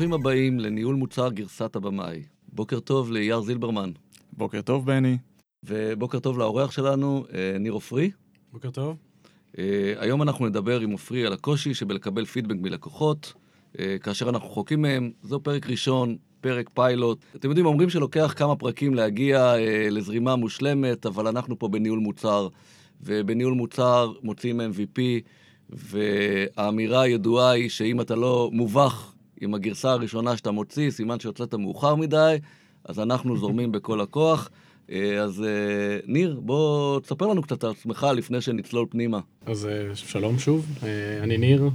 ברוכים הבאים לניהול מוצר גרסת הבמאי. בוקר טוב לאייל זילברמן. בוקר טוב, בני. ובוקר טוב לאורח שלנו, אה, ניר עופרי. בוקר טוב. אה, היום אנחנו נדבר עם עופרי על הקושי שבלקבל פידבק מלקוחות, אה, כאשר אנחנו רחוקים מהם. זהו פרק ראשון, פרק פיילוט. אתם יודעים, אומרים שלוקח כמה פרקים להגיע לזרימה מושלמת, אבל אנחנו פה בניהול מוצר, ובניהול מוצר מוציאים MVP, והאמירה הידועה היא שאם אתה לא מובך עם הגרסה הראשונה שאתה מוציא, סימן שיוצאת מאוחר מדי, אז אנחנו זורמים בכל הכוח. אה, אז אה, ניר, בוא תספר לנו קצת על עצמך לפני שנצלול פנימה. אז אה, שלום שוב, אני ניר,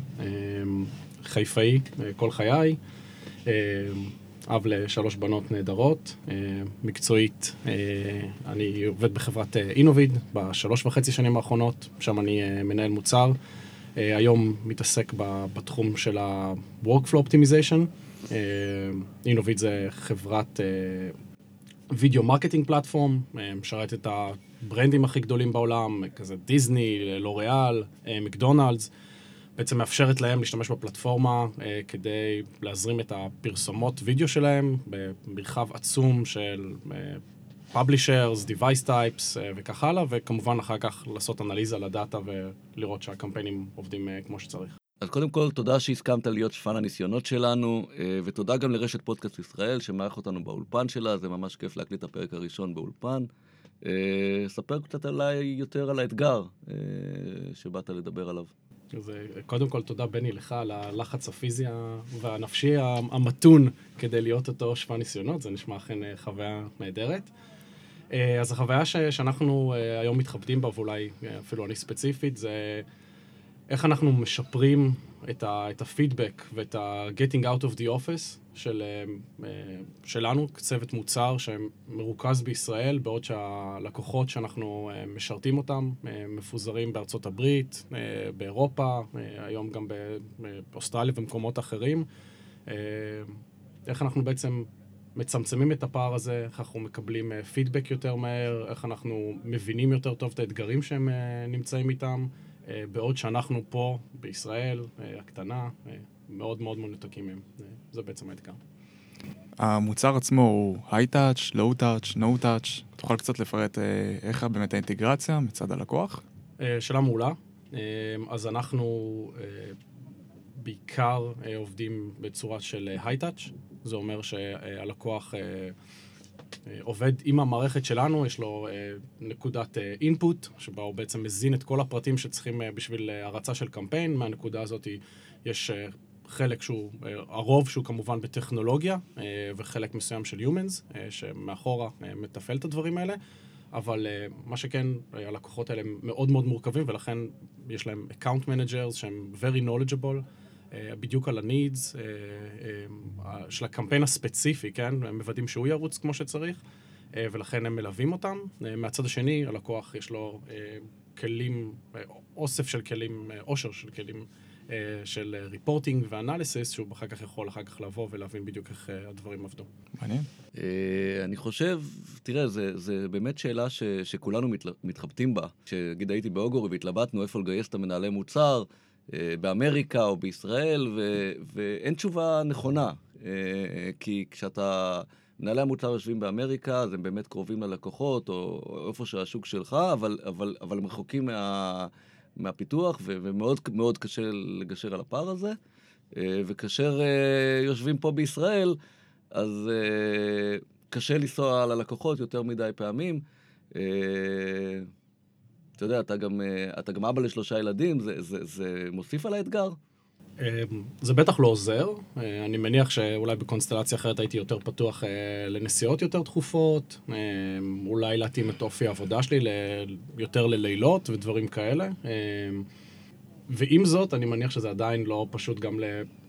חיפאי כל חיי, אב לשלוש בנות נהדרות, מקצועית, אני עובד בחברת אינוביד בשלוש וחצי שנים האחרונות, שם אני מנהל מוצר. היום מתעסק בתחום של ה-workflow optimization. אינוביד זה חברת video marketing platform, משרת את הברנדים הכי גדולים בעולם, כזה דיסני, לוריאל, אה, מקדונלדס, בעצם מאפשרת להם להשתמש בפלטפורמה אה, כדי להזרים את הפרסומות וידאו שלהם במרחב עצום של publishers, device types וכך הלאה, וכמובן אחר כך לעשות אנליזה לדאטה ולראות שהקמפיינים עובדים אה, כמו שצריך. אז קודם כל, תודה שהסכמת להיות שפן הניסיונות שלנו, אה, ותודה גם לרשת פודקאסט ישראל, שמארח אותנו באולפן שלה, זה ממש כיף להקליט את הפרק הראשון באולפן. אה, ספר קצת עליי יותר על האתגר אה, שבאת לדבר עליו. אז קודם כל, תודה, בני, לך על הלחץ הפיזי והנפשי המתון כדי להיות אותו שפן ניסיונות, זה נשמע אכן חוויה נהדרת. אז החוויה שאנחנו היום מתחבטים בה, ואולי אפילו אני ספציפית, זה... איך אנחנו משפרים את, ה, את הפידבק ואת ה-getting out of the office של, אה, שלנו, צוות מוצר שמרוכז בישראל, בעוד שהלקוחות שאנחנו אה, משרתים אותם אה, מפוזרים בארצות הברית, באירופה, היום גם באוסטרליה ומקומות אחרים. איך אנחנו בעצם מצמצמים את הפער הזה, איך אנחנו מקבלים פידבק יותר מהר, איך אנחנו מבינים יותר טוב את האתגרים שהם נמצאים איתם. אה, בעוד שאנחנו פה, בישראל, אה, הקטנה, אה, מאוד מאוד מנותקים מהם. זה בעצם האתגר. המוצר עצמו הוא היי-טאץ', לואו-טאץ', נו-טאץ'. תוכל קצת לפרט איך באמת האינטגרציה מצד הלקוח? שאלה מעולה. אז אנחנו בעיקר עובדים בצורה של היי-טאץ'. זה אומר שהלקוח אה, עובד עם המערכת שלנו, יש לו אה, נקודת אינפוט, אה, שבה הוא בעצם מזין את כל הפרטים שצריכים בשביל הרצה של קמפיין. מהנקודה הזאת יש חלק שהוא, הרוב שהוא כמובן בטכנולוגיה, וחלק מסוים של Humans, שמאחורה מתפעל את הדברים האלה. אבל מה שכן, הלקוחות האלה הם מאוד מאוד מורכבים, ולכן יש להם account managers שהם very knowledgeable. אה, בדיוק על ה-needs אה, אה, של הקמפיין הספציפי, כן? הם מוודאים שהוא ירוץ כמו שצריך, ולכן הם מלווים אותם. מהצד השני, הלקוח יש לו כלים, אוסף של כלים, עושר של כלים של ריפורטינג ואנליסיס, שהוא אחר כך יכול אחר כך לבוא ולהבין בדיוק איך הדברים עבדו. מעניין. אני חושב, תראה, זה באמת שאלה שכולנו מתחבטים בה. כשנגיד הייתי באוגורי והתלבטנו איפה לגייס את המנהלי מוצר, באמריקה או בישראל, ו, ואין תשובה נכונה. אה, כי כשאתה... מנהלי המוצר יושבים באמריקה, אז הם באמת קרובים ללקוחות, או, או איפה שהשוק שלך, אבל, אבל, אבל הם רחוקים מה, מהפיתוח, ו, ומאוד מאוד קשה לגשר על הפער הזה. אה, וכאשר יושבים פה בישראל, אז קשה לנסוע ללקוחות יותר מדי פעמים. אתה יודע, אתה גם, אה, אתה גם אבא לשלושה ילדים, זה, זה, זה מוסיף על האתגר? אמ, זה בטח לא עוזר. אה, אני מניח שאולי בקונסטלציה אחרת הייתי יותר פתוח אה, לנסיעות יותר תכופות, אולי להתאים את אופי העבודה שלי יותר ללילות ודברים כאלה. ועם זאת, אני מניח שזה עדיין לא פשוט גם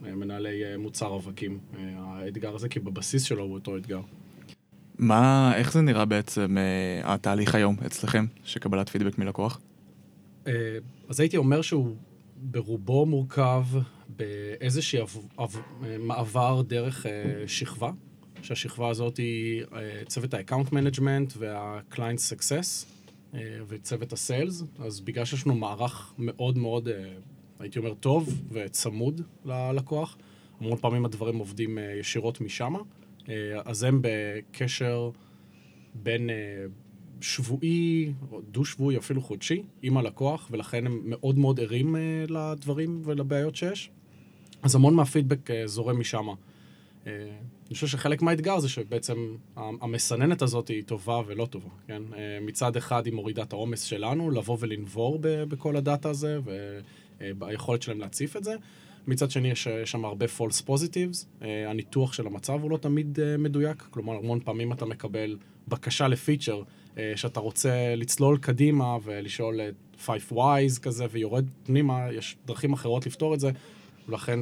למנהלי מוצר רווקים, האתגר הזה, כי בבסיס שלו הוא אותו אתגר. מה, איך זה נראה בעצם אה, התהליך היום אצלכם, של קבלת פידבק מלקוח? אה, אז הייתי אומר שהוא ברובו מורכב באיזשהו מעבר דרך אה, שכבה, שהשכבה הזאת היא אה, צוות ה-account management וה-client success אה, וצוות ה-sales, אז בגלל שיש לנו מערך מאוד מאוד, אה, הייתי אומר, טוב וצמוד ללקוח, המון פעמים הדברים עובדים אה, ישירות משם, אה, אז הם בקשר בין אה, שבועי, דו-שבועי, אפילו חודשי, עם הלקוח, ולכן הם מאוד מאוד ערים אה, לדברים ולבעיות שיש. אז המון מהפידבק אה, זורם משם. אה, אני חושב שחלק מהאתגר זה שבעצם המסננת הזאת היא טובה ולא טובה, כן? אה, מצד אחד היא מורידה את העומס שלנו, לבוא ולנבור בכל הדאטה הזה, וביכולת שלהם להציף את זה. מצד שני, יש אה, שם הרבה false positives, אה, הניתוח של המצב הוא לא תמיד אה, מדויק, כלומר, המון פעמים אתה מקבל בקשה לפיצ'ר, שאתה רוצה לצלול קדימה ולשאול את 5 whys כזה, ויורד פנימה, יש דרכים אחרות לפתור את זה, ולכן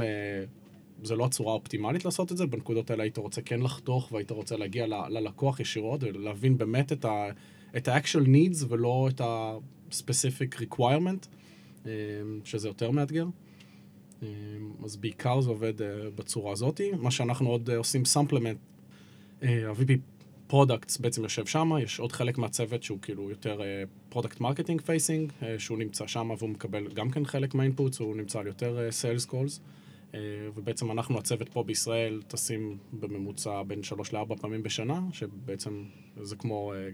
זה לא הצורה האופטימלית לעשות את זה, בנקודות האלה היית רוצה כן לחתוך, והיית רוצה להגיע ל- ללקוח ישירות, ולהבין באמת את ה- את ה-actual needs ולא את ה-specific requirement, שזה יותר מאתגר. אה, אז בעיקר זה עובד אה, בצורה הזאת. מה שאנחנו עוד אה, עושים supplement, ה-VP products בעצם יושב שם, יש עוד חלק מהצוות שהוא כאילו יותר product marketing facing, שהוא נמצא שם והוא מקבל גם כן חלק מה inputs, הוא נמצא על יותר sales calls. ובעצם אנחנו, הצוות פה בישראל, טסים בממוצע בין שלוש לארבע פעמים בשנה, שבעצם זה כמו, אה,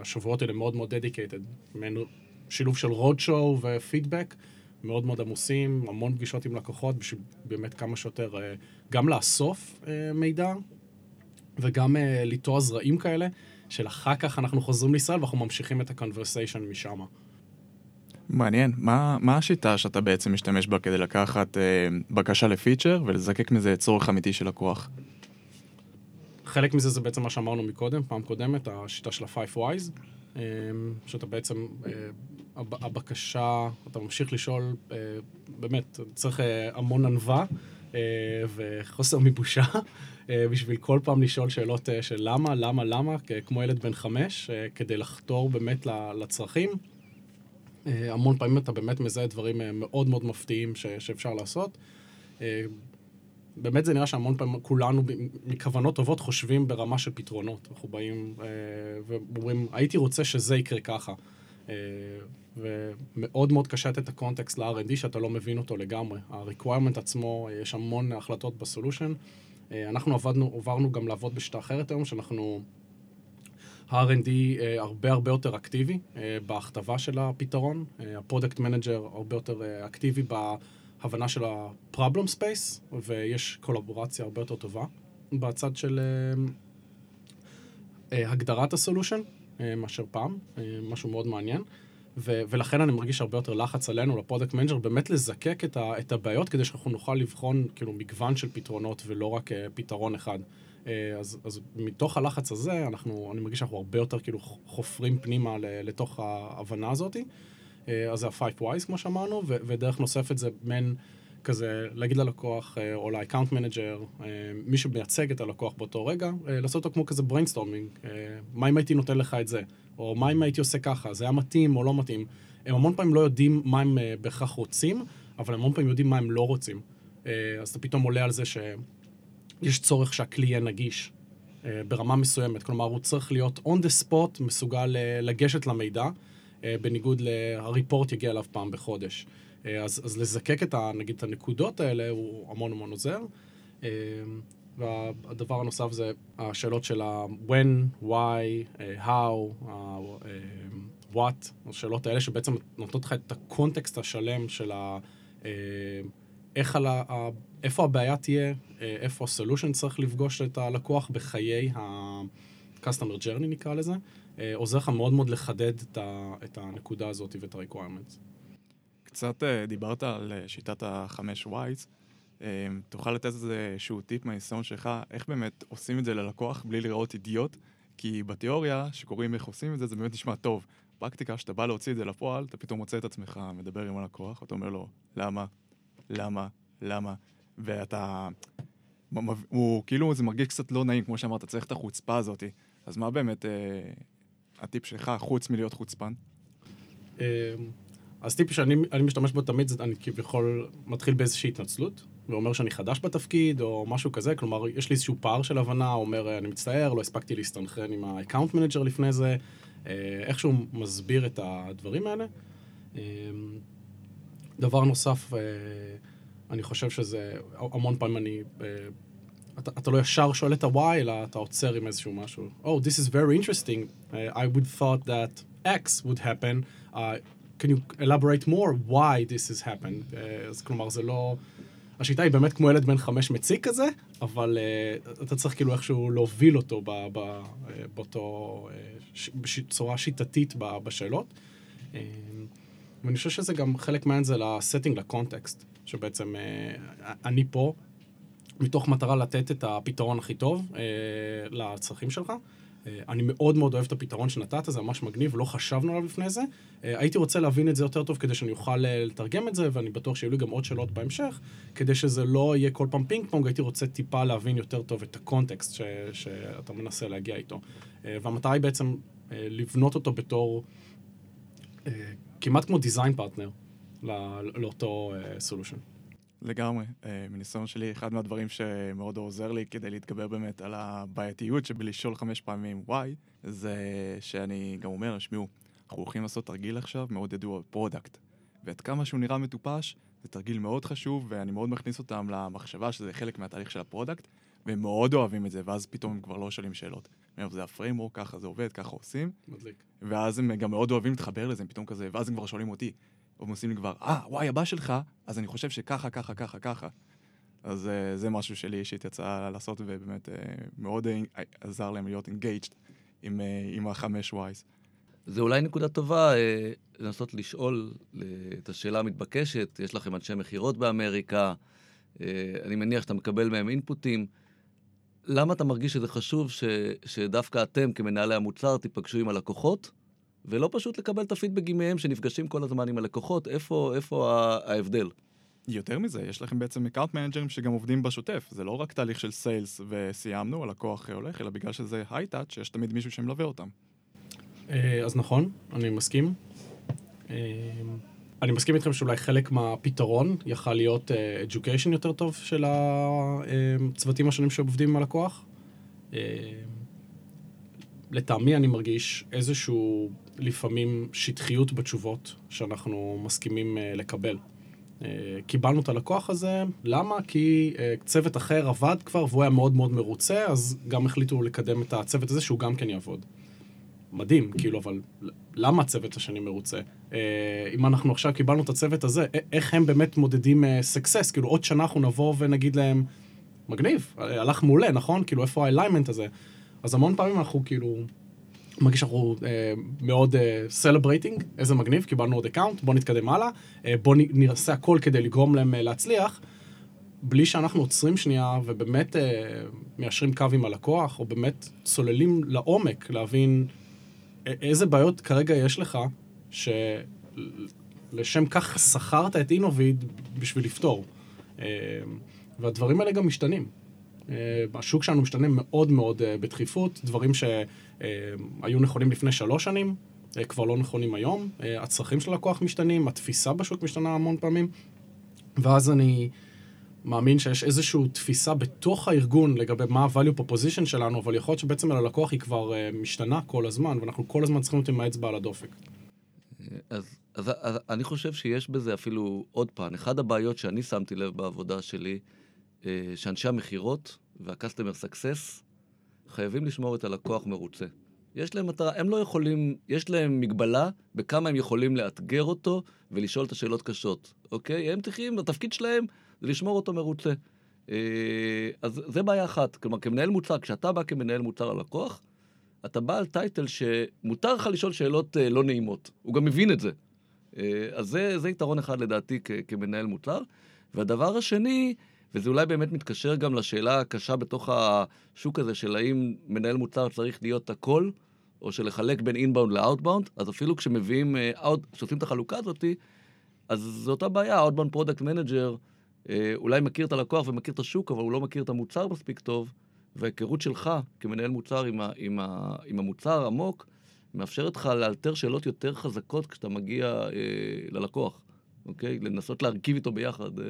השבועות האלה מאוד מאוד dedicated, מעין שילוב של road show ופידבק, מאוד מאוד עמוסים, המון פגישות עם לקוחות, בשביל באמת כמה שיותר, אה, גם לאסוף אה, מידע, וגם אה, לטוע זרעים כאלה, של אחר כך אנחנו חוזרים לישראל ואנחנו ממשיכים את ה-conversation משם. מעניין. מה, מה השיטה שאתה בעצם משתמש בה כדי לקחת אה, בקשה ל feature ולזקק מזה צורך אמיתי של לקוח? חלק מזה זה בעצם מה שאמרנו מקודם, פעם קודמת, השיטה של ה-5 whys, אה, שאתה בעצם, אה, הבקשה, אתה ממשיך לשאול, אה, באמת, צריך אה, המון ענווה אה, וחוסר מבושה, בשביל כל פעם לשאול שאלות של למה, למה, למה, כמו ילד בן חמש, כדי לחתור באמת לצרכים. המון פעמים אתה באמת מזהה דברים מאוד מאוד מפתיעים שאפשר לעשות. באמת זה נראה שהמון פעמים כולנו מכוונות טובות חושבים ברמה של פתרונות. אנחנו באים ואומרים, הייתי רוצה שזה יקרה ככה. ומאוד מאוד קשה לתת את ה context ל-R&D שאתה לא מבין אותו לגמרי. ה-requirement עצמו, אה, יש המון החלטות ב solution. אה, אנחנו עבדנו, עברנו גם לעבוד בשיטה אחרת היום, שאנחנו... ה-R&D אה, הרבה הרבה יותר אקטיבי אה, בהכתבה של הפתרון, ה product manager הרבה יותר אה, אקטיבי בהבנה של ה-problem space, ויש קולבורציה הרבה יותר טובה בצד של אה, אה, הגדרת ה solution מאשר פעם, אה, משהו מאוד מעניין. ו- ולכן אני מרגיש הרבה יותר לחץ עלינו, ל product manager, באמת לזקק את, ה- את הבעיות כדי שאנחנו נוכל לבחון כאילו מגוון של פתרונות ולא רק אה, פתרון אחד. אה, אז, אז מתוך הלחץ הזה, אנחנו, אני מרגיש שאנחנו הרבה יותר כאילו חופרים פנימה ל- לתוך ההבנה הזאת. אה, אז זה ה-5 whys כמו שאמרנו, ו- ודרך נוספת זה מעין כזה להגיד ללקוח או ל-account manager, אה, מי שמייצג את הלקוח באותו רגע, אה, לעשות אותו כמו כזה brainstorming, אה, מה אם הייתי נותן לך את זה, או מה אם הייתי עושה ככה, זה היה מתאים או לא מתאים. הם המון פעמים לא יודעים מה הם אה, בהכרח רוצים, אבל הם המון פעמים יודעים מה הם לא רוצים. אה, אז אתה פתאום עולה על זה ש... יש צורך שהכלי יהיה נגיש אה, ברמה מסוימת. כלומר, הוא צריך להיות on the spot, מסוגל לגשת למידע, בניגוד ל-report יגיע אליו פעם בחודש. אז, אז לזקק את, ה, נגיד, את הנקודות האלה הוא המון המון עוזר. אה, והדבר הנוסף זה השאלות של ה-when, why, אה, how, ה- אה, what, השאלות האלה שבעצם נותנות לך את הקונטקסט השלם של ה... אה, איך על ה... איפה הבעיה תהיה, אה, איפה הסולושן צריך לפגוש את הלקוח בחיי ה-customer journey נקרא לזה, אה, עוזר לך מאוד מאוד לחדד את, הנקודה הזאת ואת ה-requirements. קצת אה, דיברת על אה, שיטת החמש whys. אה, תוכל לתת איזשהו טיפ מהניסיון שלך, איך באמת עושים את זה ללקוח בלי לראות אידיוט? כי בתיאוריה, שקוראים איך עושים את זה, זה באמת נשמע טוב. פרקטיקה, שאתה בא להוציא את זה לפועל, אתה פתאום מוצא את עצמך מדבר עם הלקוח, ואתה אומר לו, למה? למה? למה? ואתה... הוא כאילו, זה מרגיש קצת לא נעים, כמו שאמרת, צריך את החוצפה הזאת. אז מה באמת אה, הטיפ שלך, חוץ מלהיות חוצפן? אה, אז טיפ שאני אני משתמש בו תמיד, זה אני כביכול מתחיל באיזושהי התנצלות, ואומר שאני חדש בתפקיד, או משהו כזה, כלומר, יש לי איזשהו פער של הבנה, אומר, אני מצטער, לא הספקתי להסתנכרן עם ה-account manager לפני זה, אה, איכשהו מסביר את הדברים האלה. אה, דבר נוסף, אה, אני חושב שזה, המון פעמים אני... אתה, אתה לא ישר שואל את ה-why, אלא אתה עוצר עם איזשהו משהו. Oh, this is very interesting. I would thought that X would happen. Uh, can you elaborate more why this has happened? Uh, אז כלומר, זה לא... השיטה היא באמת כמו ילד בן חמש מציק כזה, אבל uh, אתה צריך כאילו איכשהו להוביל אותו ב, ב, uh, באותו... uh, בצורה שיטתית ב, בשאלות. Uh, ואני חושב שזה גם חלק מהעניין זה ל setting, לקונטקסט, שבעצם uh, אני פה מתוך מטרה לתת את הפתרון הכי טוב uh, לצרכים שלך. אה, אני מאוד מאוד אוהב את הפתרון שנתת, זה ממש מגניב, לא חשבנו עליו לפני זה. אה, הייתי רוצה להבין את זה יותר טוב כדי שאני אוכל אה, לתרגם את זה, ואני בטוח שיהיו לי גם עוד שאלות בהמשך, כדי שזה לא יהיה כל פעם פינג פונג, הייתי רוצה טיפה להבין יותר טוב את הקונטקסט ש, שאתה מנסה להגיע איתו. והמטרה היא בעצם לבנות אותו בתור כמעט כמו design partner לאותו solution. לגמרי. Uh, מניסיון שלי, אחד מהדברים שמאוד עוזר לי כדי להתגבר באמת על הבעייתיות שבלשאול חמש פעמים וואי, זה שאני גם אומר, שמעו, אנחנו הולכים לעשות תרגיל עכשיו מאוד ידוע, product. ועד כמה שהוא נראה מטופש, זה תרגיל מאוד חשוב, ואני מאוד מכניס אותם למחשבה שזה חלק מהתהליך של ה product, והם מאוד אוהבים את זה, ואז פתאום הם כבר לא שואלים שאלות. זה ה framework, ככה זה עובד, ככה עושים. מדליק. ואז הם גם מאוד אוהבים להתחבר לזה, הם פתאום כזה, ואז הם כבר שואלים אותי, הם עושים לי כבר, אה, וואי, הבא שלך, אז אני חושב שככה, ככה, ככה, ככה. אז uh, זה משהו שלי אישית יצא לעשות, ובאמת uh, מאוד uh, עזר להם להיות engaged עם, uh, עם החמש whys. זה אולי נקודה טובה uh, לנסות לשאול uh, את השאלה המתבקשת. יש לכם אנשי מכירות באמריקה, uh, אני מניח שאתה מקבל מהם input ים. למה אתה מרגיש שזה חשוב ש, שדווקא אתם, כמנהלי המוצר, תיפגשו עם הלקוחות? ולא פשוט לקבל את הפידבקים מהם שנפגשים כל הזמן עם הלקוחות, איפה, איפה ההבדל? יותר מזה, יש לכם בעצם account manager ים שגם עובדים בשוטף. זה לא רק תהליך של sales וסיימנו, הלקוח הולך, אלא בגלל שזה high-touch, שיש תמיד מישהו שמלווה אותם. אה, אז נכון, אני מסכים. אה, אני מסכים איתכם שאולי חלק מהפתרון יכל להיות אה, education יותר טוב של הצוותים השונים שעובדים עם הלקוח. לטעמי אני מרגיש איזשהו לפעמים שטחיות בתשובות שאנחנו מסכימים uh, לקבל. Uh, קיבלנו את הלקוח הזה, למה? כי uh, צוות אחר עבד כבר והוא היה מאוד מאוד מרוצה, אז גם החליטו לקדם את הצוות הזה שהוא גם כן יעבוד. מדהים, כאילו, אבל למה הצוות השני מרוצה? אם אנחנו עכשיו קיבלנו את הצוות הזה, איך הם באמת מודדים סקסס? כאילו, עוד שנה אנחנו נבוא ונגיד להם, מגניב, הלך מעולה, נכון? כאילו, איפה ה alignment הזה? אז המון פעמים אנחנו כאילו מרגיש שאנחנו אה, מאוד celebrating, אה, איזה מגניב, קיבלנו עוד account, בוא נתקדם הלאה, אה, בוא נעשה הכל כדי לגרום להם אה, להצליח, בלי שאנחנו עוצרים שנייה ובאמת אה, מיישרים קו עם הלקוח, או באמת צוללים לעומק להבין איזה בעיות כרגע יש לך, שלשם כך שכרת את אינוביד בשביל לפתור. אה, והדברים האלה גם משתנים. אה, השוק שלנו משתנה מאוד מאוד אה, בדחיפות, דברים שהיו נכונים לפני שלוש שנים, אה, כבר לא נכונים היום, הצרכים של הלקוח משתנים, התפיסה בשוק משתנה המון פעמים, ואז אני מאמין שיש איזושהי תפיסה בתוך הארגון לגבי מה ה-value proposition שלנו, אבל יכול להיות שבעצם על הלקוח היא כבר משתנה כל הזמן, ואנחנו כל הזמן צריכים להיות עם האצבע על הדופק. אז, אז, אז אני חושב שיש בזה אפילו עוד פן. אחת הבעיות שאני שמתי לב בעבודה שלי, שאנשי המכירות וה-customer success חייבים לשמור את הלקוח מרוצה. יש להם מטרה, הם לא יכולים, יש להם מגבלה בכמה הם יכולים לאתגר אותו ולשאול את השאלות קשות, אוקיי? הם צריכים, התפקיד שלהם זה לשמור אותו מרוצה. אה, אז זה בעיה אחת. כלומר, כמנהל מוצר, כשאתה בא כמנהל מוצר ללקוח, אתה בא על טייטל שמותר לך לשאול שאלות אה, לא נעימות. הוא גם מבין את זה. אז זה, זה יתרון אחד לדעתי כמנהל מוצר. והדבר השני, וזה אולי באמת מתקשר גם לשאלה הקשה בתוך השוק הזה של האם מנהל מוצר צריך להיות הכל, או שלחלק בין inbound ל outbound, אז אפילו כשמביאים, אה, כשעושים את החלוקה הזאת, אז זו אותה בעיה, outbound product manager אולי מכיר את הלקוח ומכיר את השוק, אבל הוא לא מכיר את המוצר מספיק טוב, וההיכרות שלך כמנהל מוצר עם, ה, עם, ה, עם המוצר עמוק, מאפשרת לך לאלתר שאלות יותר חזקות כשאתה מגיע אה, ללקוח, אוקיי? לנסות להרכיב איתו ביחד. אה,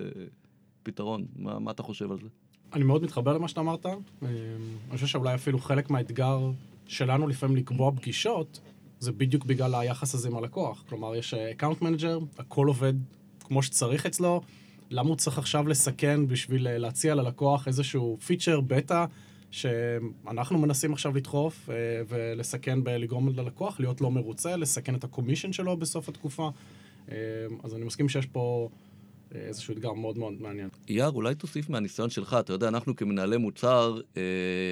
פתרון. מה, מה אתה חושב על זה? אני מאוד מתחבר למה שאתה אמרת. אמ, אני חושב שאולי אפילו חלק מהאתגר שלנו לפעמים לקבוע פגישות, זה בדיוק בגלל היחס הזה עם הלקוח. כלומר, יש account manager, הכל עובד כמו שצריך אצלו, למה הוא צריך עכשיו לסכן בשביל אה, להציע ללקוח איזשהו feature beta שאנחנו מנסים עכשיו לדחוף אה, ולסכן בלגרום ללקוח להיות לא מרוצה, לסכן את ה commission שלו בסוף התקופה. אה, אז אני מסכים שיש פה אה, איזשהו אתגר מאוד מאוד מעניין. אייר, אולי תוסיף מהניסיון שלך. אתה יודע, אנחנו כמנהלי מוצר, אה,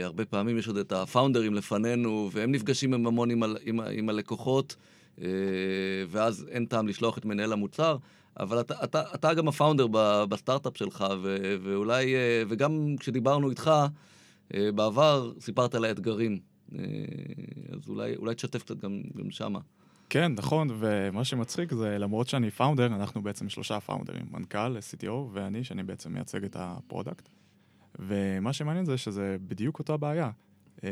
הרבה פעמים יש עוד את הפאונדרים לפנינו, והם נפגשים עם המון עם, עם, עם הלקוחות, אה, ואז אין טעם לשלוח את מנהל המוצר. אבל אתה, אתה, אתה גם הפאונדר בסטארט-אפ שלך, ו, ואולי, אה, וגם כשדיברנו איתך אה, בעבר, סיפרת על האתגרים. אה, אז אולי, אולי תשתף קצת גם, גם שמה. כן, נכון, ומה שמצחיק זה, למרות שאני founder, אנחנו בעצם שלושה founder ים, מנכ"ל, CTO ואני, שאני בעצם מייצג את ה product. ומה שמעניין זה שזה בדיוק אותה בעיה. אה,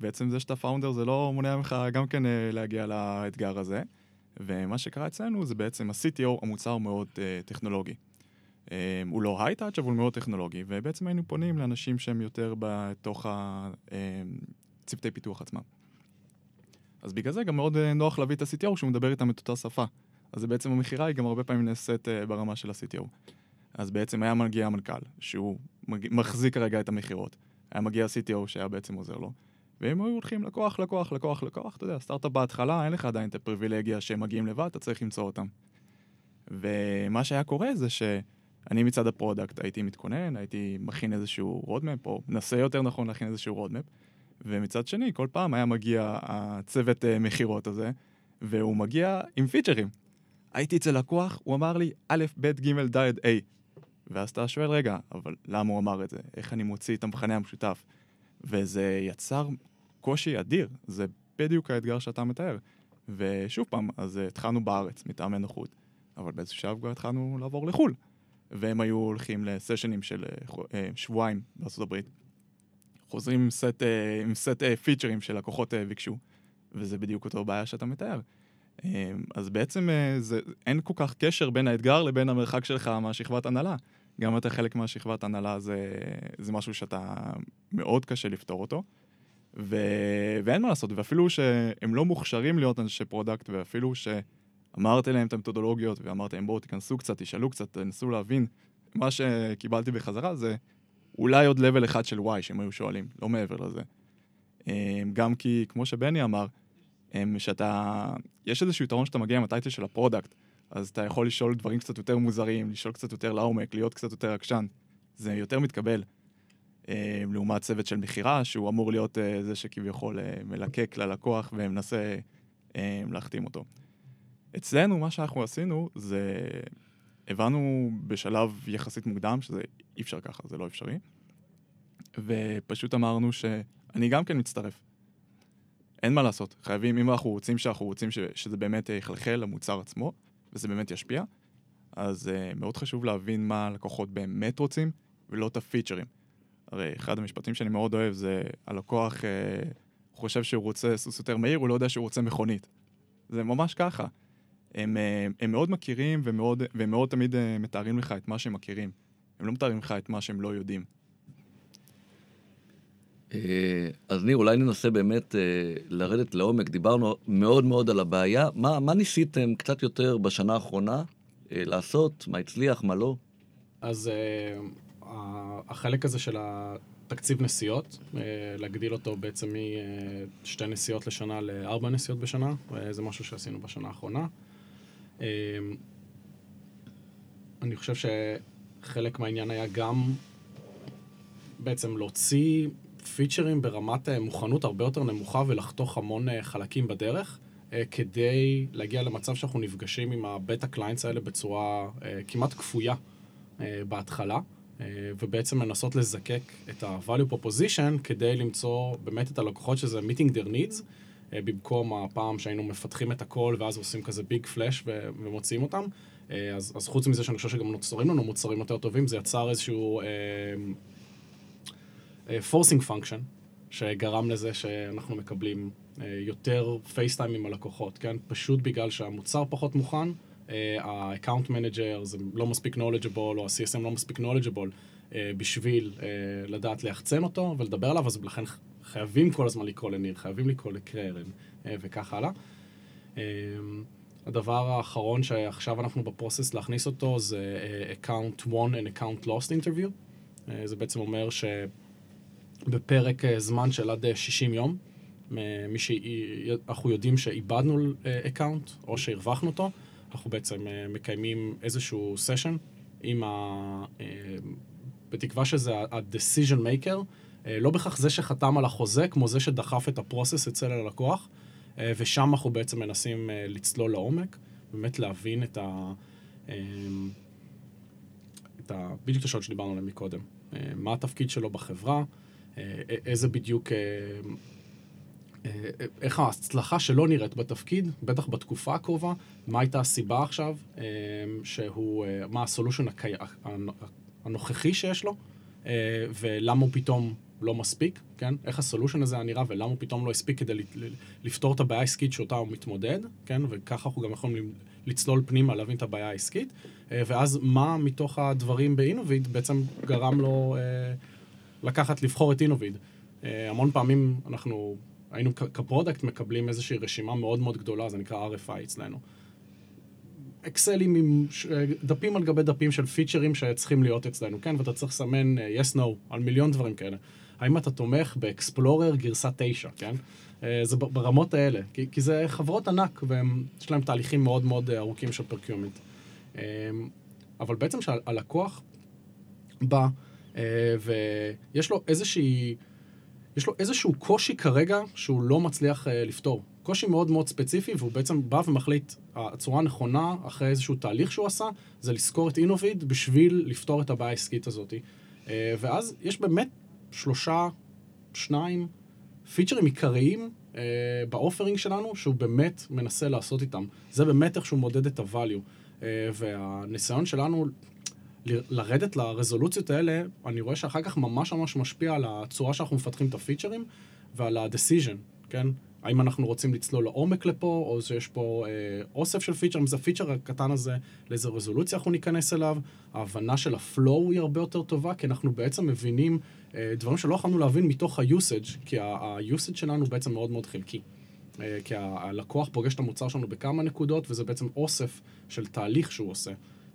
בעצם זה שאתה founder זה לא מונע ממך גם כן אה, להגיע לאתגר הזה. ומה שקרה אצלנו זה בעצם ה-CTO, המוצר מאוד uh, טכנולוגי. Um, הוא לא high-touch, אבל הוא מאוד טכנולוגי, ובעצם היינו פונים לאנשים שהם יותר בתוך הצוותי פיתוח עצמם. אז בגלל זה גם מאוד uh, נוח להביא את ה-CTO שהוא מדבר איתם את אותה שפה. אז בעצם המכירה היא גם הרבה פעמים נעשית uh, ברמה של ה-CTO. אז בעצם היה מגיע המנכ"ל, שהוא. מחזיק כרגע את המכירות. היה מגיע ה-CTO שהיה בעצם עוזר לו. והם היו הולכים לקוח, לקוח, לקוח, לקוח, אתה יודע, סטארט-אפ בהתחלה, אין לך עדיין את הפריבילגיה שהם מגיעים לבד, אתה צריך למצוא אותם. ומה שהיה קורה זה שאני מצד ה product הייתי מתכונן, הייתי מכין איזשהו roadmap, או מנסה יותר נכון להכין איזשהו roadmap, ומצד שני, כל פעם היה מגיע הצוות uh, מכירות הזה, והוא מגיע עם פיצ'רים. הייתי אצל לקוח, הוא אמר לי, א', ב', ג', ד', ה'. ואז אתה שואל, רגע, אבל למה הוא אמר את זה? איך אני מוציא את המכנה המשותף? וזה יצר קושי אדיר, זה בדיוק האתגר שאתה מתאר. ושוב פעם, אז התחלנו בארץ מטעמי נוחות, אבל באיזשהו שלב כבר התחלנו לעבור לחו"ל. והם היו הולכים לסשנים של אה, שבועיים בארצות הברית. חוזרים עם סט, אה, עם סט אה, feature ים שלקוחות ביקשו, וזה בדיוק אותו בעיה שאתה מתאר. אז בעצם זה, אין כל כך קשר בין האתגר לבין המרחק שלך מהשכבת הנהלה. גם אתה חלק מהשכבת הנהלה זה, זה משהו שאתה מאוד קשה לפתור אותו. ו... ואין מה לעשות, ואפילו שהם לא מוכשרים להיות אנשי product, ואפילו שאמרתי להם את המתודולוגיות, ואמרתי להם בואו תיכנסו קצת, תשאלו קצת, תנסו להבין, מה שקיבלתי בחזרה זה אולי עוד level אחד של וואי שהם היו שואלים, לא מעבר לזה. גם כי, כמו שבני אמר, שאתה, יש איזשהו יתרון שאתה מגיע עם ה title של ה product, אז אתה יכול לשאול דברים קצת יותר מוזרים, לשאול קצת יותר לעומק, להיות קצת יותר עקשן. זה יותר מתקבל. אה, לעומת צוות של מכירה, שהוא אמור להיות אה, זה שכביכול אה, מלקק ללקוח ומנסה להחתים אותו. אצלנו, מה שאנחנו עשינו זה... הבנו בשלב יחסית מוקדם שזה אי אפשר ככה, זה לא אפשרי. ופשוט אמרנו שאני גם כן מצטרף. אין מה לעשות, חייבים, אם אנחנו רוצים שאנחנו רוצים ש, שזה באמת יחלחל למוצר עצמו, וזה באמת ישפיע, אז uh, מאוד חשוב להבין מה הלקוחות באמת רוצים, ולא את הפיצ'רים. הרי אחד המשפטים שאני מאוד אוהב זה, הלקוח uh, חושב שהוא רוצה סוס יותר מהיר, הוא לא יודע שהוא רוצה מכונית. זה ממש ככה. הם, uh, הם מאוד מכירים ומאוד, והם מאוד תמיד uh, מתארים לך את מה שהם מכירים. הם לא מתארים לך את מה שהם לא יודעים. אז ניר, אולי ננסה באמת לרדת לעומק. דיברנו מאוד מאוד על הבעיה. מה, מה ניסיתם קצת יותר בשנה האחרונה לעשות? מה הצליח, מה לא? אז החלק הזה של התקציב נסיעות, להגדיל אותו בעצם משתי נסיעות לשנה לארבע נסיעות בשנה, זה משהו שעשינו בשנה האחרונה. אני חושב שחלק מהעניין היה גם בעצם להוציא פיצ'רים ברמת מוכנות הרבה יותר נמוכה ולחתוך המון חלקים בדרך, כדי להגיע למצב שאנחנו נפגשים עם הבטה קליינטס האלה בצורה כמעט כפויה בהתחלה, ובעצם לנסות לזקק את ה-value proposition כדי למצוא באמת את הלקוחות שזה meeting their needs, במקום הפעם שהיינו מפתחים את הכל ואז עושים כזה big splash ומוציאים אותם. אז, אז חוץ מזה שאני חושב שגם נוצרים לנו מוצרים יותר טובים, זה יצר איזשהו... forcing function, שגרם לזה שאנחנו מקבלים uh, יותר face time עם הלקוחות, כן? פשוט בגלל שהמוצר פחות מוכן, ה-account manager זה לא מספיק knowledgeable, או ה-CSM לא מספיק knowledgeable uh, בשביל uh, לדעת ליחצן אותו ולדבר עליו, אז לכן חייבים כל הזמן לקרוא לניר, חייבים לקרוא לקרן uh, וכך הלאה. Uh, הדבר האחרון שעכשיו אנחנו בפרוסס להכניס אותו זה uh, account 1 and account lost interview. Uh, זה בעצם אומר שבפרק זמן של עד 60 יום, מי שאנחנו יודעים שאיבדנו account או שהרווחנו אותו, אנחנו בעצם מקיימים איזשהו סשן עם ה... בתקווה שזה ה-decision maker, לא בהכרח זה שחתם על החוזה, כמו זה שדחף את הפרוסס אצל הלקוח. אה, ושם אנחנו בעצם מנסים אה, לצלול לעומק, באמת להבין את ה... אה, את ה... בדיוק את השאלות שדיברנו עליהן מקודם. מה התפקיד שלו בחברה, איזה בדיוק... איך ההצלחה שלו נראית בתפקיד, בטח בתקופה הקרובה, מה הייתה הסיבה עכשיו, שהוא, מה הסולושן הנוכחי שיש לו, ולמה הוא פתאום לא מספיק, כן? איך הסולושן הזה היה נראה ולמה הוא פתאום לא הספיק כדי לפתור את הבעיה העסקית שאותה הוא מתמודד, כן? וככה אנחנו גם יכולים לצלול פנימה, להבין את הבעיה העסקית, אה, ואז מה מתוך הדברים באינוביד בעצם גרם לו אה, לקחת, לבחור את Innovid. אה, המון פעמים אנחנו היינו כ product מקבלים איזושהי רשימה מאוד מאוד גדולה, זה נקרא RFI אצלנו. אקסלים עם דפים על גבי דפים של פיצ'רים שצריכים להיות אצלנו, כן? ואתה צריך לסמן yes, no על מיליון דברים כאלה. האם אתה תומך ב Explorer גרסה 9, כן? אה, זה ברמות האלה, כי, כי זה חברות ענק ויש להם תהליכים מאוד מאוד אה, ארוכים של procurement. אה, אבל בעצם שהלקוח בא ויש לו איזושהי, יש לו איזשהו קושי כרגע שהוא לא מצליח לפתור. קושי מאוד מאוד ספציפי, והוא בעצם בא ומחליט, הצורה הנכונה, אחרי איזשהו תהליך שהוא עשה, זה לזכור את אינוביד בשביל לפתור את הבעיה העסקית הזאת. ואז יש באמת שלושה, שניים, פיצ'רים עיקריים אה, באופרינג שלנו, שהוא באמת מנסה לעשות איתם. זה באמת איך שהוא מודד את ה-value. אה, והניסיון שלנו ל- לרדת לרזולוציות האלה, אני רואה שאחר כך ממש ממש משפיע על הצורה שאנחנו מפתחים את הפיצ'רים ועל ה-decision, כן? האם אנחנו רוצים לצלול לעומק לפה, או שיש פה אה, אוסף של פיצ'רים, זה הפיצ'ר הקטן הזה, לאיזה רזולוציה אנחנו ניכנס אליו, ההבנה של הפלואו היא הרבה יותר טובה, כי אנחנו בעצם מבינים דברים שלא יכולנו להבין מתוך ה-usage, כי ה-usage שלנו בעצם מאוד מאוד חלקי. אה, כי הלקוח פוגש את המוצר שלנו בכמה נקודות, וזה בעצם אוסף של תהליך שהוא עושה.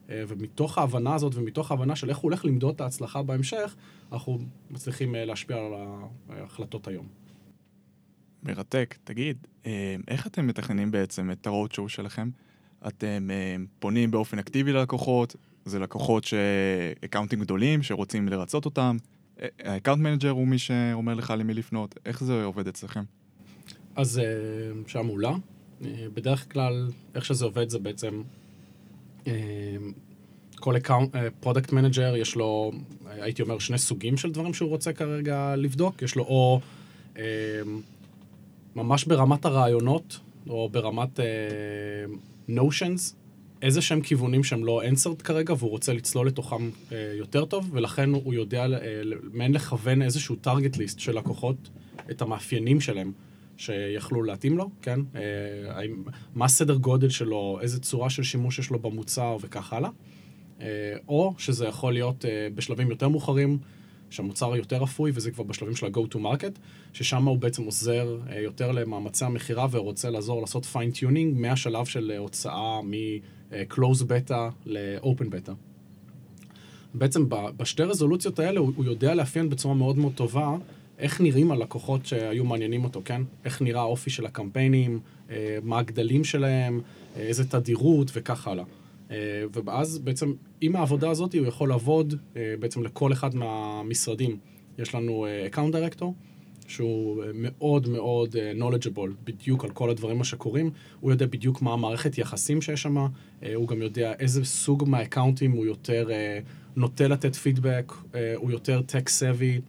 אה, ומתוך ההבנה הזאת ומתוך ההבנה של איך הוא הולך למדוד את ההצלחה בהמשך, אנחנו מצליחים להשפיע על ההחלטות היום. מרתק. תגיד, איך אתם מתכננים בעצם את ה-road show שלכם? אתם פונים באופן אקטיבי ללקוחות, זה לקוחות ש accountים גדולים שרוצים לרצות אותם, ה account manager הוא מי שאומר לך למי לפנות, איך זה עובד אצלכם? אז אה, שאלה מעולה. אה, בדרך כלל, איך שזה עובד זה בעצם, אה, כל product manager יש לו, הייתי אומר, שני סוגים של דברים שהוא רוצה כרגע לבדוק. יש לו או ממש ברמת הרעיונות, או ברמת notions, איזה שהם כיוונים שהם לא answered כרגע, והוא רוצה לצלול לתוכם אה, יותר טוב, ולכן הוא יודע אה, מעין לכוון איזשהו target list של לקוחות, את המאפיינים שלהם, שיכלו להתאים לו, כן? אה, מה הסדר גודל שלו, איזה צורה של שימוש יש לו במוצר וכך הלאה. אה, או שזה יכול להיות אה, בשלבים יותר מאוחרים, שהמוצר יותר אפוי, וזה כבר בשלבים של ה-go to market, ששם הוא בעצם עוזר אה, יותר למאמצי המכירה ורוצה לעזור לעשות fine tuning מהשלב של אה, הוצאה מ- closed beta ל-open beta. בעצם בשתי רזולוציות האלה הוא, הוא יודע לאפיין בצורה מאוד מאוד טובה איך נראים הלקוחות שהיו מעניינים אותו, כן? איך נראה האופי של הקמפיינים, אה, מה הגדלים שלהם, איזה תדירות וכך הלאה. אה, ואז בעצם עם העבודה הזאת הוא יכול לעבוד אה, בעצם לכל אחד מהמשרדים. יש לנו אה, account director, שהוא מאוד מאוד knowledgeable בדיוק על כל הדברים שקורים, הוא יודע בדיוק מה המערכת יחסים שיש שם, הוא גם יודע איזה סוג מהאקאונטים הוא יותר נוטה לתת פידבק, הוא יותר tech savvy,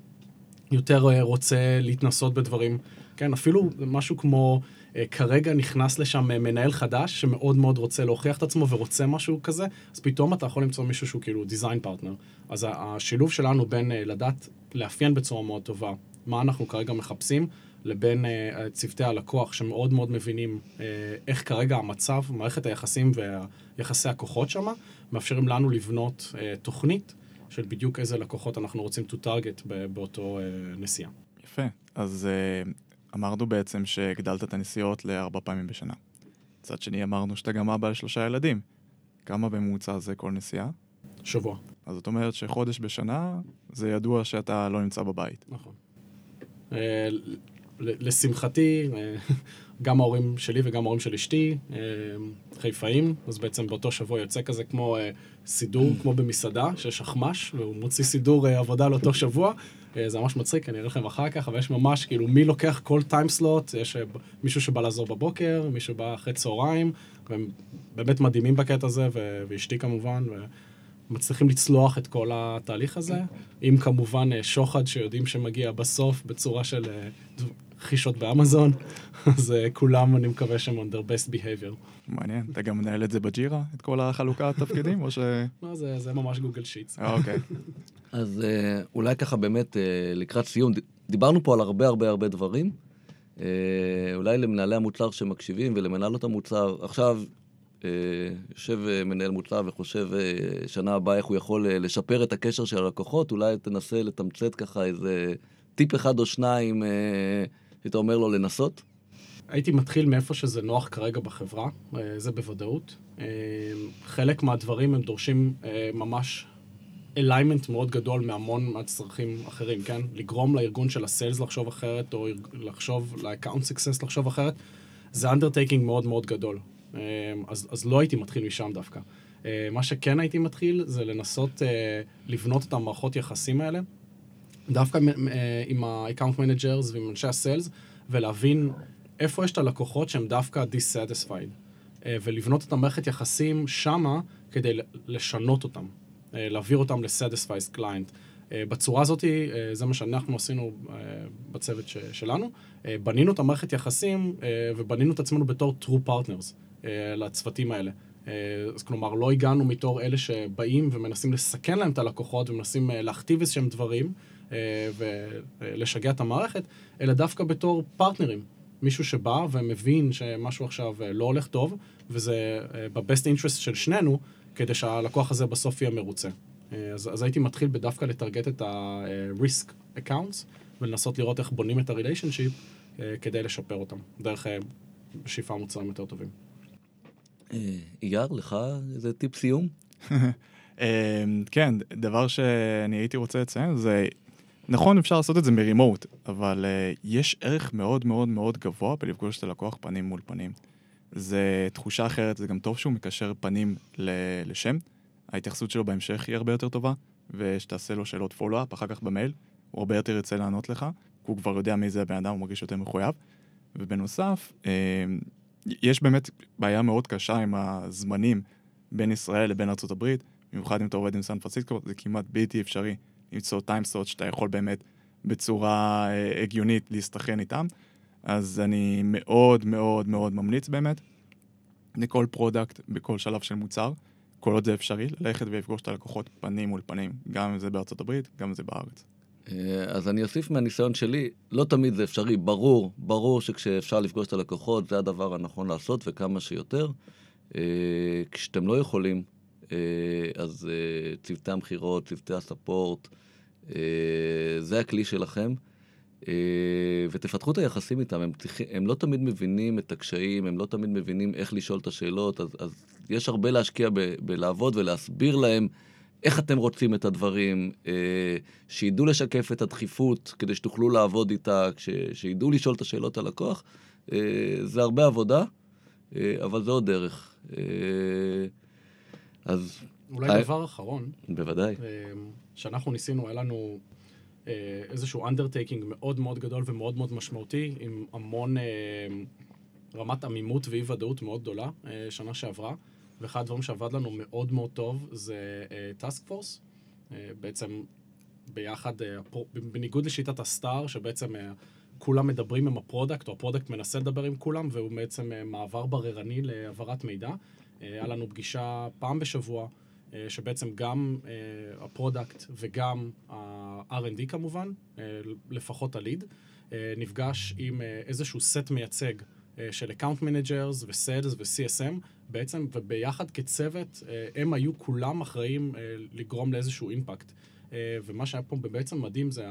יותר רוצה להתנסות בדברים. כן, אפילו משהו כמו אה, כרגע נכנס לשם אה, מנהל חדש שמאוד מאוד רוצה להוכיח את עצמו ורוצה משהו כזה, אז פתאום אתה יכול למצוא מישהו שהוא כאילו דיזיין פרטנר. אז השילוב שלנו בין אה, לדעת לאפיין בצורה מאוד טובה מה אנחנו כרגע מחפשים, לבין uh, צוותי הלקוח שמאוד מאוד מבינים uh, איך כרגע המצב, מערכת היחסים ויחסי הכוחות שם, מאפשרים לנו לבנות uh, תוכנית של בדיוק איזה לקוחות אנחנו רוצים to target באותו uh, נסיעה. יפה. אז uh, אמרנו בעצם שהגדלת את הנסיעות לארבע פעמים בשנה. מצד שני אמרנו שאתה גם אבא לשלושה ילדים. כמה בממוצע זה כל נסיעה? שבוע. אז זאת אומרת שחודש בשנה, זה ידוע שאתה לא נמצא בבית. נכון. אה, לשמחתי, אה, גם ההורים שלי וגם ההורים של אשתי אה, חיפאים, אז בעצם באותו שבוע יוצא כזה כמו סידור, כמו במסעדה, שיש אחמ"ש, והוא מוציא סידור עבודה לאותו שבוע. זה ממש מצחיק, אני אראה לכם אחר כך, אבל יש ממש, כאילו, מי לוקח כל טיימסלוט, יש אה, מישהו שבא לעזור בבוקר, מישהו בא אחרי צהריים, והם באמת מדהימים בקטע הזה, ו- ואשתי כמובן, ומצליחים לצלוח את כל התהליך הזה, עם כמובן אה, שוחד שיודעים שמגיע בסוף בצורה של אה, רכישות באמזון, אז אה, כולם, אני מקווה שהם on their best behavior. מעניין. אתה גם מנהל את זה בג'ירה, את כל החלוקת תפקידים, או ש... לא, זה, זה ממש גוגל שיטס. אוקיי. אז אולי ככה באמת, לקראת סיום, דיברנו פה על הרבה הרבה הרבה דברים. אולי למנהלי המוצר שמקשיבים ולמנהלות המוצר, עכשיו יושב אה, מנהל מוצר וחושב אה, שנה הבאה איך הוא יכול אה, לשפר את הקשר של הלקוחות, אולי תנסה לתמצת ככה איזה טיפ אחד או שניים אה, שאתה אומר לו לנסות. הייתי מתחיל מאיפה שזה נוח כרגע בחברה, אה, זה בוודאות. אה, חלק מהדברים הם דורשים אה, ממש alignment מאוד גדול מהמון מהצרכים אחרים, כן? לגרום לארגון של ה sales לחשוב אחרת, או לחשוב, ל account success לחשוב אחרת, זה undertaking מאוד מאוד גדול. אה, אז, אז לא הייתי מתחיל משם דווקא. אה, מה שכן הייתי מתחיל זה לנסות אה, לבנות את המערכות יחסים האלה, דווקא אה, עם ה-account managers ועם אנשי הסיילס, ולהבין איפה יש את הלקוחות שהם דווקא dissatisfied, אה, ולבנות את המערכת יחסים שמה כדי לשנות אותם, להעביר אותם ל-satisfied client. בצורה הזאת, זה מה שאנחנו עשינו בצוות שלנו. בנינו את המערכת יחסים ובנינו את עצמנו בתור true partners לצוותים האלה. אה, אז כלומר, לא הגענו מתור אלה שבאים ומנסים לסכן להם את הלקוחות ומנסים אה, להכתיב איזשהם דברים אה, ולשגע את המערכת, אלא דווקא בתור פרטנרים. מישהו שבא ומבין שמשהו עכשיו אה, לא הולך טוב, וזה אה, ב-best interest של שנינו, כדי שהלקוח הזה בסוף יהיה מרוצה. אה, אז, אז הייתי מתחיל בדווקא לטרגט את ה-risk accounts, ולנסות לראות איך בונים את ה-relationship אה, כדי לשפר אותם, דרך אה, שאיפה מוצרים יותר טובים. אה, אייר, לך איזה טיפ סיום? אמ, כן, דבר שאני הייתי רוצה לציין זה, נכון, אפשר לעשות את זה מרימוט, אבל אה, יש ערך מאוד מאוד מאוד גבוה בלפגוש את הלקוח פנים מול פנים. זה תחושה אחרת, זה גם טוב שהוא מקשר פנים לשם. ההתייחסות שלו בהמשך היא הרבה יותר טובה, ושתעשה לו שאלות פולו-אפ אחר כך במייל, הוא הרבה יותר ירצה לענות לך, כי הוא כבר יודע מי זה הבן אדם, הוא מרגיש יותר מחויב. ובנוסף, יש באמת בעיה מאוד קשה עם הזמנים בין ישראל לבין ארה"ב, במיוחד אם אתה עובד עם סן פרנסיסקו, זה כמעט בלתי אפשרי למצוא time slot שאתה יכול באמת בצורה אה, הגיונית להסתנכרן איתם. אז אני מאוד מאוד מאוד ממליץ באמת לכל product בכל שלב של מוצר, כל עוד זה אפשרי, ללכת ולפגוש את הלקוחות פנים מול פנים, גם אם זה בארצות הברית, גם אם זה בארץ. אה, אז אני אוסיף מהניסיון שלי, לא תמיד זה אפשרי, ברור, ברור שכשאפשר לפגוש את הלקוחות זה הדבר הנכון לעשות וכמה שיותר. אה, כשאתם לא יכולים, אה, אז צוותי המכירות, צוותי הספורט, זה הכלי שלכם. ותפתחו את היחסים איתם, הם, הם לא תמיד מבינים את הקשיים, הם לא תמיד מבינים איך לשאול את השאלות, אז, אז יש הרבה להשקיע ב, בלעבוד ולהסביר להם איך אתם רוצים את הדברים, אה, שידעו לשקף את הדחיפות כדי שתוכלו לעבוד איתה, כש, שידעו לשאול את השאלות הלקוח. אה, זה הרבה עבודה, אה, אבל זה עוד דרך. אה, אז אולי אה, דבר אחרון, בוודאי. אה, שאנחנו ניסינו, היה לנו אה, איזשהו undertaking מאוד מאוד גדול ומאוד מאוד משמעותי, עם המון אה, רמת עמימות ואי ודאות מאוד גדולה, אה, שנה שעברה, ואחד הדברים שעבד לנו מאוד מאוד טוב זה task force. בעצם ביחד, אה, בניגוד לשיטת ה star, שבעצם אה, כולם מדברים עם ה product, או ה product מנסה לדבר עם כולם, והוא בעצם אה, מעבר בררני להעברת מידע. אה, היה לנו פגישה פעם בשבוע, אה, שבעצם גם אה, ה product וגם ה-R&D כמובן, אה, לפחות ה lead, אה, נפגש עם אה, איזשהו סט מייצג אה, של account managers ו sales ו-CSM, בעצם, וביחד כצוות, אה, הם היו כולם אחראים אה, לגרום לאיזשהו impact. אה, ומה שהיה פה בעצם מדהים זה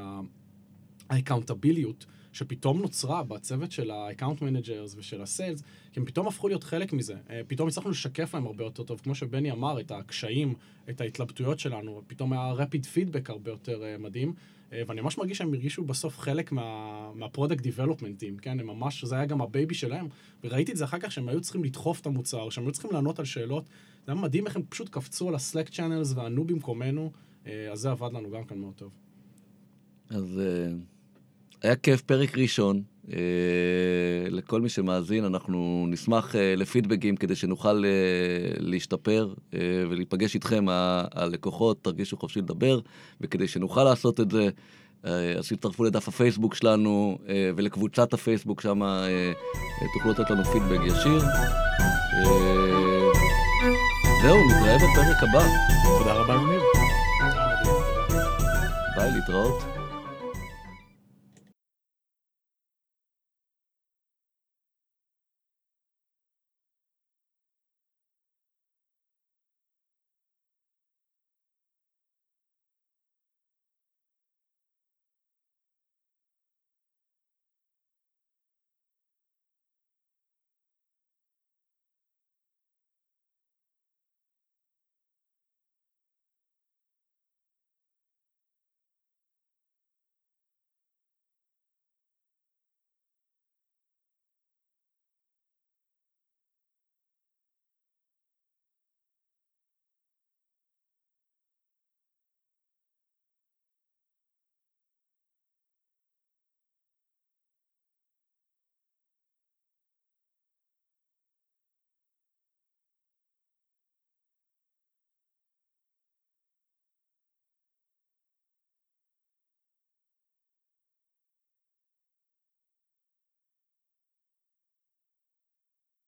ה accountability שפתאום נוצרה בצוות של ה-account managers ושל ה-sales, כי הם פתאום הפכו להיות חלק מזה. פתאום הצלחנו לשקף להם הרבה יותר טוב, כמו שבני אמר, את הקשיים, את ההתלבטויות שלנו, פתאום היה rapid feedback הרבה יותר מדהים, ואני ממש מרגיש שהם הרגישו בסוף חלק מה, development team, כן? הם ממש, זה היה גם הבייבי שלהם, וראיתי את זה אחר כך שהם היו צריכים לדחוף את המוצר, שהם היו צריכים לענות על שאלות, זה היה מדהים איך הם פשוט קפצו על ה-Slack channels וענו במקומנו, uh, אז זה עבד לנו גם כאן מאוד טוב. אז... Uh... היה כיף, פרק ראשון. אה, לכל מי שמאזין, אנחנו נשמח אה, לפידבקים כדי שנוכל אה, להשתפר ולהיפגש איתכם, הלקוחות, תרגישו חופשי לדבר, וכדי שנוכל לעשות את זה, אז תצטרפו לדף הפייסבוק שלנו ולקבוצת הפייסבוק, שם תוכלו לתת לנו פידבק ישיר. זהו, נתראה בפרק הבא. תודה רבה, תודה. ביי, להתראות.